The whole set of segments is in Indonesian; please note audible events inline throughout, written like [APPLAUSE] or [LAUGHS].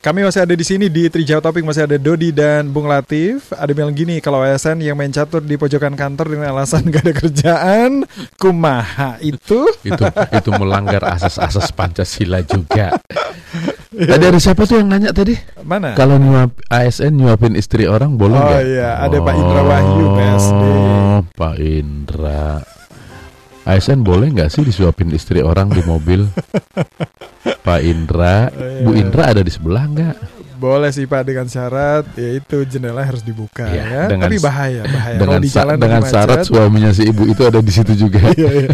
Kami masih ada di sini di Trijau Topik masih ada Dodi dan Bung Latif. Ada bilang gini, kalau ASN yang main catur di pojokan kantor dengan alasan [LAUGHS] gak ada kerjaan, kumaha itu? itu itu melanggar asas-asas Pancasila juga. [LAUGHS] Tadi ada siapa tuh yang nanya tadi? Mana? Kalau nyuap ASN nyuapin istri orang boleh Oh nggak? iya, ada Pak Indra Wahyu, PSD. Oh, Pak Indra. ASN boleh nggak sih disuapin istri orang di mobil? Pak Indra, Bu iya. Indra ada di sebelah nggak? Boleh sih Pak dengan syarat yaitu jendela harus dibuka Iya, ya. dengan Tapi bahaya, bahaya. dengan Kalau di jalan dengan syarat macet, suaminya si ibu itu ada di situ juga. Iya, iya.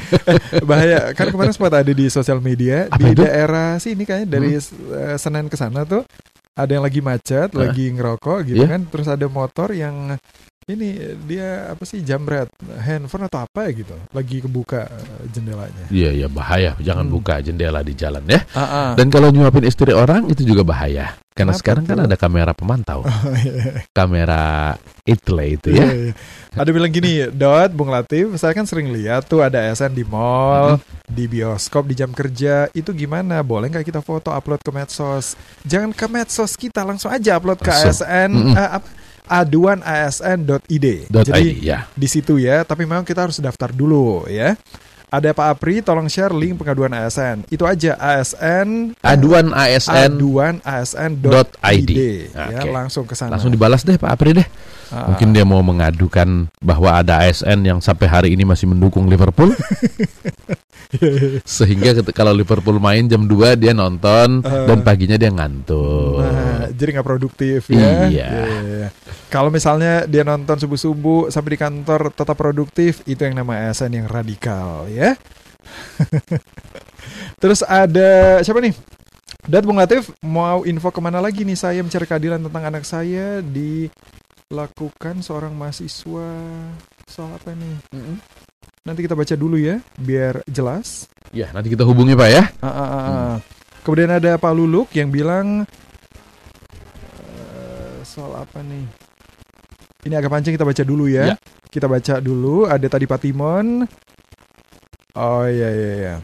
bahaya. Kan kemarin sempat ada di sosial media Apa di itu? daerah sini kayaknya dari eh, Senen ke sana tuh ada yang lagi macet, lagi ngerokok gitu Iya. kan. Terus ada motor yang ini dia apa sih jambret handphone atau apa ya gitu. Lagi kebuka eh, jendelanya. Iya iya bahaya, jangan Hmm. buka jendela di jalan ya. Ah. Dan kalau nyuapin istri orang itu juga bahaya. Karena Kenapa sekarang kan tuh? ada kamera pemantau, [LAUGHS] Oh, iya. kamera itle itu Iya, ya. iya. Ada bilang gini, Dot, Bung Latif, saya kan sering lihat tuh ada ASN di mall, di bioskop, di jam kerja. Itu gimana? Boleh nggak kita foto upload ke medsos? Jangan ke medsos kita, langsung aja upload ke Langsung. ASN, Mm-mm. eh, apa? aduanasn.id. Jadi ID, ya. di situ ya, tapi memang kita harus daftar dulu ya. Ada Pak Apri, tolong share link pengaduan ASN. Itu aja ASN Aduan ASN aduan ASN.id ID. ya, langsung ke sana. langsung dibalas deh Pak Apri deh. Ah. Mungkin dia mau mengadukan bahwa ada ASN yang sampai hari ini masih mendukung Liverpool. [LAUGHS] Sehingga kalau Liverpool main jam 2 dia nonton Eh. dan paginya dia ngantuk. Nah, jadi nggak produktif ya. Iya. iya. Kalau misalnya dia nonton subuh-subuh sampai di kantor tetap produktif, itu yang nama ASN yang radikal ya. [LAUGHS] Terus ada siapa nih? Dat Bung Latif mau info ke mana lagi nih saya mencari keadilan tentang anak saya dilakukan seorang mahasiswa soal apa nih? Nanti kita baca dulu ya biar jelas. Ya, nanti kita hubungi Pak ya. Ah, ah, ah, ah. Kemudian ada Pak Luluk yang bilang eh, soal apa nih? Ini agak panjang kita baca dulu ya. Ya. Kita baca dulu. Ada tadi Pak Timon. Oh iya iya iya.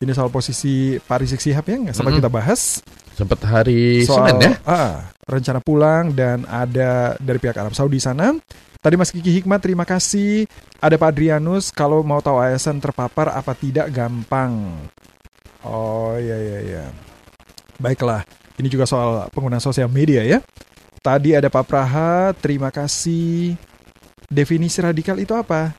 Ini soal posisi Pak Rizik Sihab ya, nggak sempat Mm-mm. kita bahas. Sempat hari Soal Senin ya. ah, rencana pulang dan ada dari pihak Arab Saudi sana. Tadi Mas Kiki Hikmat terima kasih. Ada Pak Adrianus kalau mau tahu ASN terpapar apa tidak gampang. Oh iya iya iya. Baiklah. Ini juga soal penggunaan sosial media ya. Tadi ada Pak Praha, terima kasih. Definisi radikal itu apa?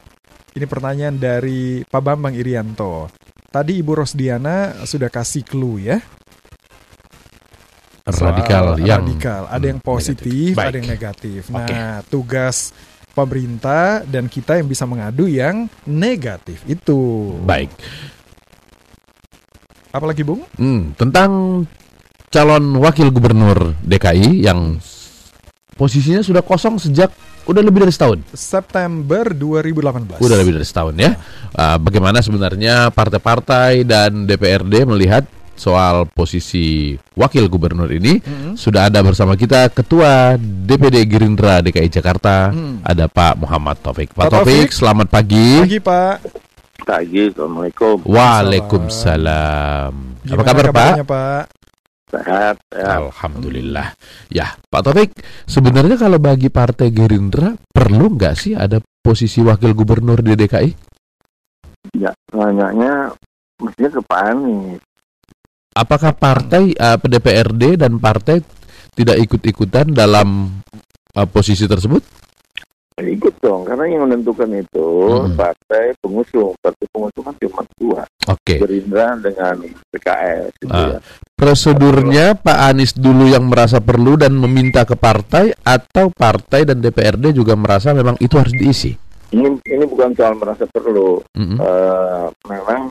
Ini pertanyaan dari Pak Bambang Irianto. Tadi Ibu Rosdiana sudah kasih clue ya. soal Radikal yang radikal. Ada yang Hmm, positif, negatif. ada yang negatif. Nah, tugas pemerintah dan kita yang bisa mengadu yang negatif itu. baik. Apalagi Bung? Hmm, tentang calon wakil gubernur DKI yang posisinya sudah kosong sejak udah lebih dari setahun. September 2018. Udah lebih dari setahun ya. Uh, bagaimana sebenarnya partai-partai dan DPRD melihat soal posisi wakil gubernur ini? Mm-mm. Sudah ada bersama kita Ketua DPD Gerindra DKI Jakarta, Hmm. ada Pak Muhammad Taufik. Pak, Pak Taufik, Taufik. selamat pagi. Pagi Pak. Pagi, Assalamualaikum. Waalaikumsalam. Apa Gimana kabar Pak? Pak? Sehat, ya. Alhamdulillah. Ya, Pak Taufik, sebenarnya kalau bagi Partai Gerindra perlu nggak sih ada posisi wakil gubernur di DKI? Ya, nanyanya mestinya ke Pak Anies. Apakah partai eh, DPRD dan partai tidak ikut-ikutan dalam eh, posisi tersebut? Ikut dong, karena yang menentukan itu Hmm. partai pengusung. Partai pengusung kan cuma dua, Oke. Gerindra dengan PKS. Gitu Ah. ya. Prosedurnya Pak Anies dulu yang merasa perlu dan meminta ke partai atau partai dan DPRD juga merasa memang itu harus diisi. Ini ini bukan soal merasa perlu, Mm-mm. Eh, memang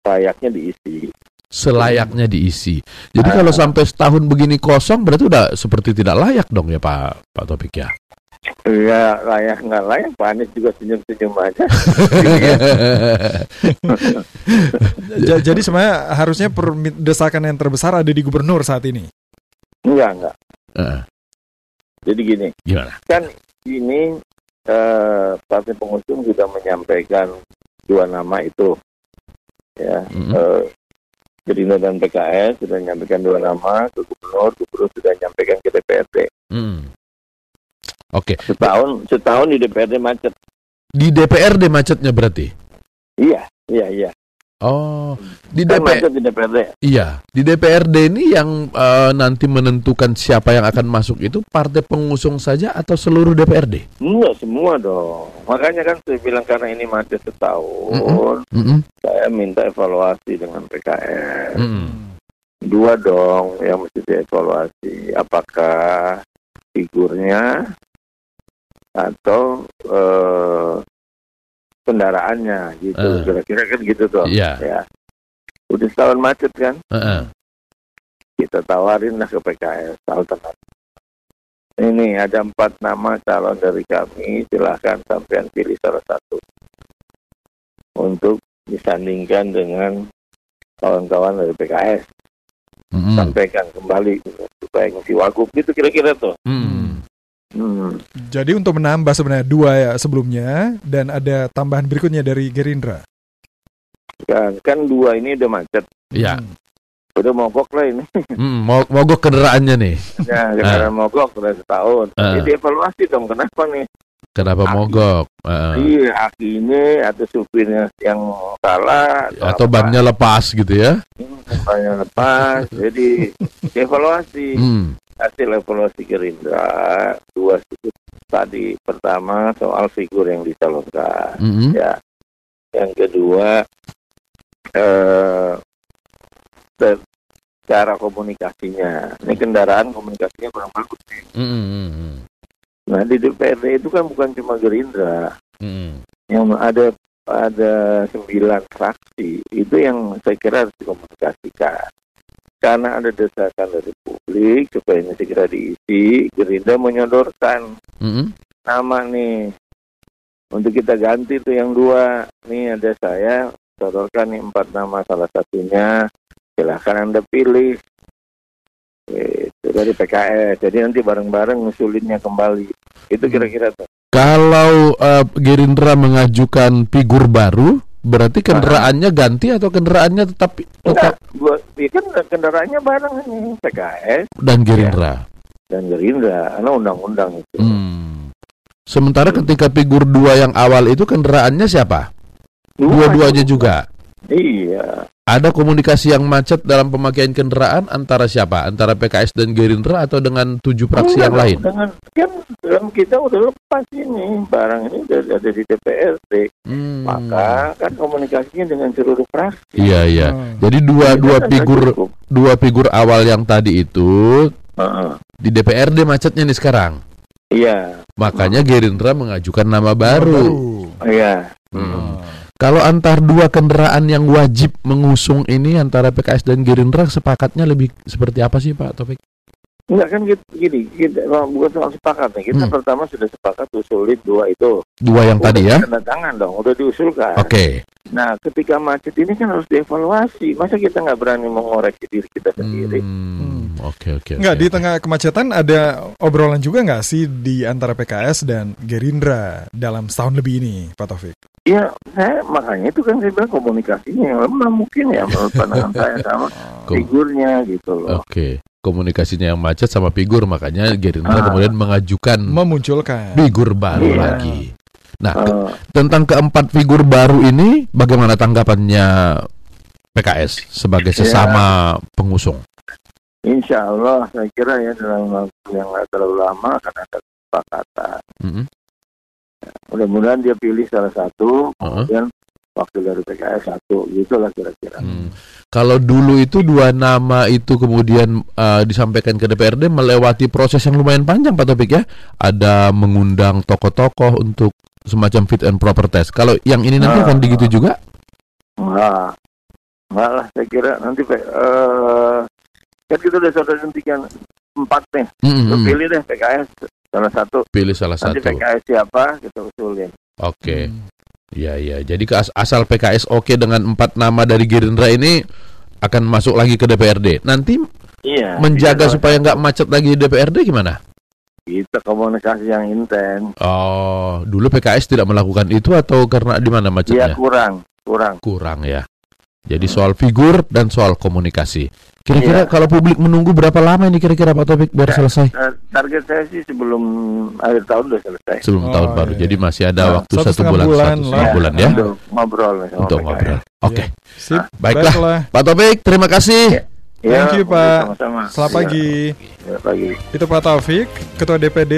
layaknya diisi. Selayaknya diisi. Jadi Ah. kalau sampai setahun begini kosong berarti udah seperti tidak layak dong ya Pak Pak Topik ya. Ya layak nggak layak, Pak Anies juga senyum-senyum aja. Ja- jadi sebenarnya harusnya desakan yang terbesar ada di gubernur saat ini. enggak, enggak. Eh, Jadi gini, Gimana? kan ini eh, partai pengusung sudah menyampaikan dua nama itu ya Mm-mm. eh, Gerindra dan PKS sudah menyampaikan dua nama ke gubernur gubernur, gubernur sudah nyampaikan ke DPRD. Hmm. Oke, Setahun, setahun di DPRD macet. di DPRD macetnya berarti. Iya, iya, iya. Oh, di Kan DPR di DPRD. iya, di DPRD ini yang eh, nanti menentukan siapa yang akan masuk itu partai pengusung saja atau seluruh DPRD? Enggak semua dong. Makanya kan saya bilang karena ini macet setahun, Mm-mm. saya minta evaluasi dengan PKS. Mm-mm. Dua dong yang mesti dievaluasi. Apakah figurnya atau eh, kendaraannya gitu. Eh. Kira-kira kan gitu tuh. Iya. Ya. Udah setahun macet kan? Heeh. Kita tawarin lah ke PKS alternatif. Ini ada empat nama calon dari kami. Silahkan sampean pilih salah satu untuk disandingkan dengan kawan-kawan dari PKS. Mm-mm. Sampaikan kembali supaya ngisi wagub gitu kira-kira tuh. Mm. Hmm. Jadi untuk menambah sebenarnya dua ya sebelumnya dan ada tambahan berikutnya dari Gerindra. Kan, kan dua ini udah macet. Iya. Hmm. Udah mogok lah ini. [LAUGHS] Mm, mau mogok kendaraannya nih. Ya, karena mogok udah setahun. Ah. Jadi evaluasi dong kenapa nih? Kenapa Aki. mogok? Heeh. Iya, aki ini atau supirnya yang salah Atau apa? bannya lepas gitu ya? bannya lepas. Jadi [LAUGHS] evaluasi Hmm. Hasil evaluasi Gerindra dua sudut tadi pertama soal figur yang dicalonkan. Mm-mm. Ya. Yang kedua eh cara komunikasinya. Ini kendaraan komunikasinya kurang bagus nih. Mm-mm. Nah di DPRD itu kan bukan cuma Gerindra, Mm-mm. yang ada ada sembilan fraksi itu yang saya kira harus dikomunikasikan. Karena ada desakan dari publik supaya ini segera diisi, Gerindra menyodorkan Mm-mm. nama nih untuk kita ganti tuh yang dua. Nih ada saya sodorkan nih empat nama salah satunya silahkan anda pilih. Itu dari PKS. Jadi nanti bareng-bareng ngusulinnya kembali. Itu kira-kira tuh. Kalau eh, Gerindra mengajukan figur baru, berarti kendaraannya ganti atau kendaraannya tetap tetap Enggak, ya kan kendaraannya bareng ini PKS dan Gerindra. dan Gerindra karena undang-undang itu. Hmm. Sementara ketika figur dua yang awal itu kendaraannya siapa? Dua Dua-duanya juga. Iya. Ada komunikasi yang macet dalam pemakaian kendaraan antara siapa? Antara PKS dan Gerindra atau dengan tujuh fraksi Enggak yang lain? Dengan kan, kan kita udah lepas ini barang ini udah ada di DPRD. Hmm. Maka kan komunikasinya dengan seluruh fraksi. Iya iya. Hmm. Jadi dua Ini dua kan figur cukup. dua figur awal yang tadi itu Heeh. di DPRD macetnya nih sekarang. Iya. Makanya Gerindra mengajukan nama baru. Iya. Hmm. Kalau antar dua kendaraan yang wajib mengusung ini antara PKS dan Gerindra sepakatnya lebih seperti apa sih Pak Taufik? Enggak kan gitu, gini, kita oh, bukan soal sepakat nih. Kita Hmm. pertama sudah sepakat usulin dua itu. Dua yang tadi ya? Tanda tangan dong, udah diusulkan. Oke. Nah, ketika macet ini kan harus dievaluasi. Masa kita nggak berani mengoreksi diri kita sendiri? Hmm, Oke oke. Enggak, oke. di tengah kemacetan ada obrolan juga nggak sih di antara PKS dan Gerindra dalam setahun lebih ini, Pak Taufik? Ya, saya makanya itu kan saya bilang komunikasinya yang lemah mungkin ya menurut pandangan saya [LAUGHS] sama Kom- figurnya gitu loh. Oke. Komunikasinya yang macet sama figur makanya Gerindra Ah. kemudian mengajukan Memunculkan. figur baru Iya. lagi. Nah, ke- Eh, tentang keempat figur baru ini bagaimana tanggapannya PKS sebagai Ya. sesama pengusung? insya Allah saya kira ya dalam waktu yang nggak terlalu lama akan ada kesepakatan. Mm-mm. Mudah-mudahan dia pilih salah satu, Uh-uh. kemudian wakil dari PKS satu, gitulah kira-kira. Hmm. Kalau dulu itu dua nama itu kemudian uh, disampaikan ke DPRD melewati proses yang lumayan panjang Pak Topik ya. Ada mengundang tokoh-tokoh untuk semacam fit and proper test. Kalau yang ini nanti Ah. akan begitu juga? Enggak, enggak lah saya kira nanti eh kan kita udah sudah hentikan empat nih, Mm-mm. Lu pilih deh PKS salah satu. Pilih salah Nanti satu. PKS siapa kita usulin. Oke. Ya ya. Jadi asal PKS oke dengan empat nama dari Gerindra ini akan masuk lagi ke DPRD. Nanti Iya. menjaga kita- supaya nggak macet lagi di DPRD gimana? kita komunikasi yang intens. Oh, dulu PKS tidak melakukan itu atau karena di mana macetnya? kurang, kurang. Kurang ya. Jadi soal figur dan soal komunikasi. Kira-kira Iya. kalau publik menunggu berapa lama ini kira-kira Pak Topik biar selesai? Eh, target saya sih sebelum akhir tahun udah selesai. Sebelum Oh, tahun baru. iya. Jadi masih ada Nah, waktu satu bulan, bulan satu setengah bulan ya Untuk ngobrol untuk ngobrol. Oke. Sip. Baiklah. Baiklah. Pak Topik, terima kasih. Ya, Thank you, boleh, Pak. Sama-sama. Selamat Iya, pagi. Selamat pagi. Itu Pak Taufik, Ketua DPD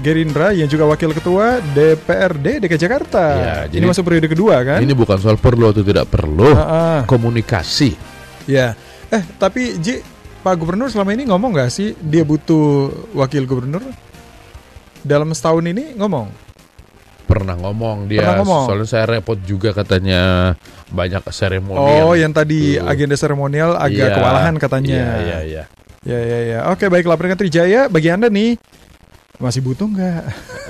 Gerindra yang juga Wakil Ketua DPRD DKI Jakarta. Ya, Ini jadi- masuk periode kedua kan? Ini bukan soal perlu atau tidak perlu. Ah, ah. Komunikasi. Ya. Eh, tapi Ji, Pak Gubernur selama ini ngomong nggak sih dia butuh wakil gubernur? Dalam setahun ini ngomong. Pernah ngomong dia. Pernah ngomong. Soalnya saya repot juga katanya banyak seremoni. Oh, yang tadi Tuh. agenda seremonial agak Iya, kewalahan katanya. Iya, iya, iya. Ya, ya, ya. Oke, baiklah peringkat Trijaya bagi Anda nih. Masih butuh nggak?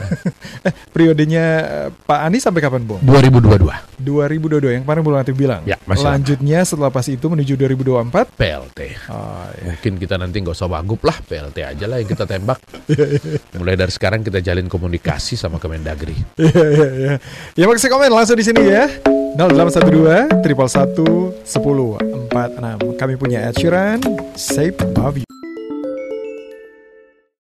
[LAUGHS] eh, periodenya eh, Pak Anies sampai kapan, Bung? 2022 2022 yang kemarin Bung Latif bilang. Ya, masih lama. Lanjutnya setelah pas itu menuju 2024. PLT. Oh, ya. Mungkin kita nanti nggak usah wagub lah, PLT aja lah yang kita tembak. [LAUGHS] Iya, Mulai dari sekarang kita jalin komunikasi sama Kemendagri. Iya, iya, iya. Ya mau kasih komen langsung di sini ya. 0812 triple 1 10 46. Kami punya Ed Sheeran, Save Love You.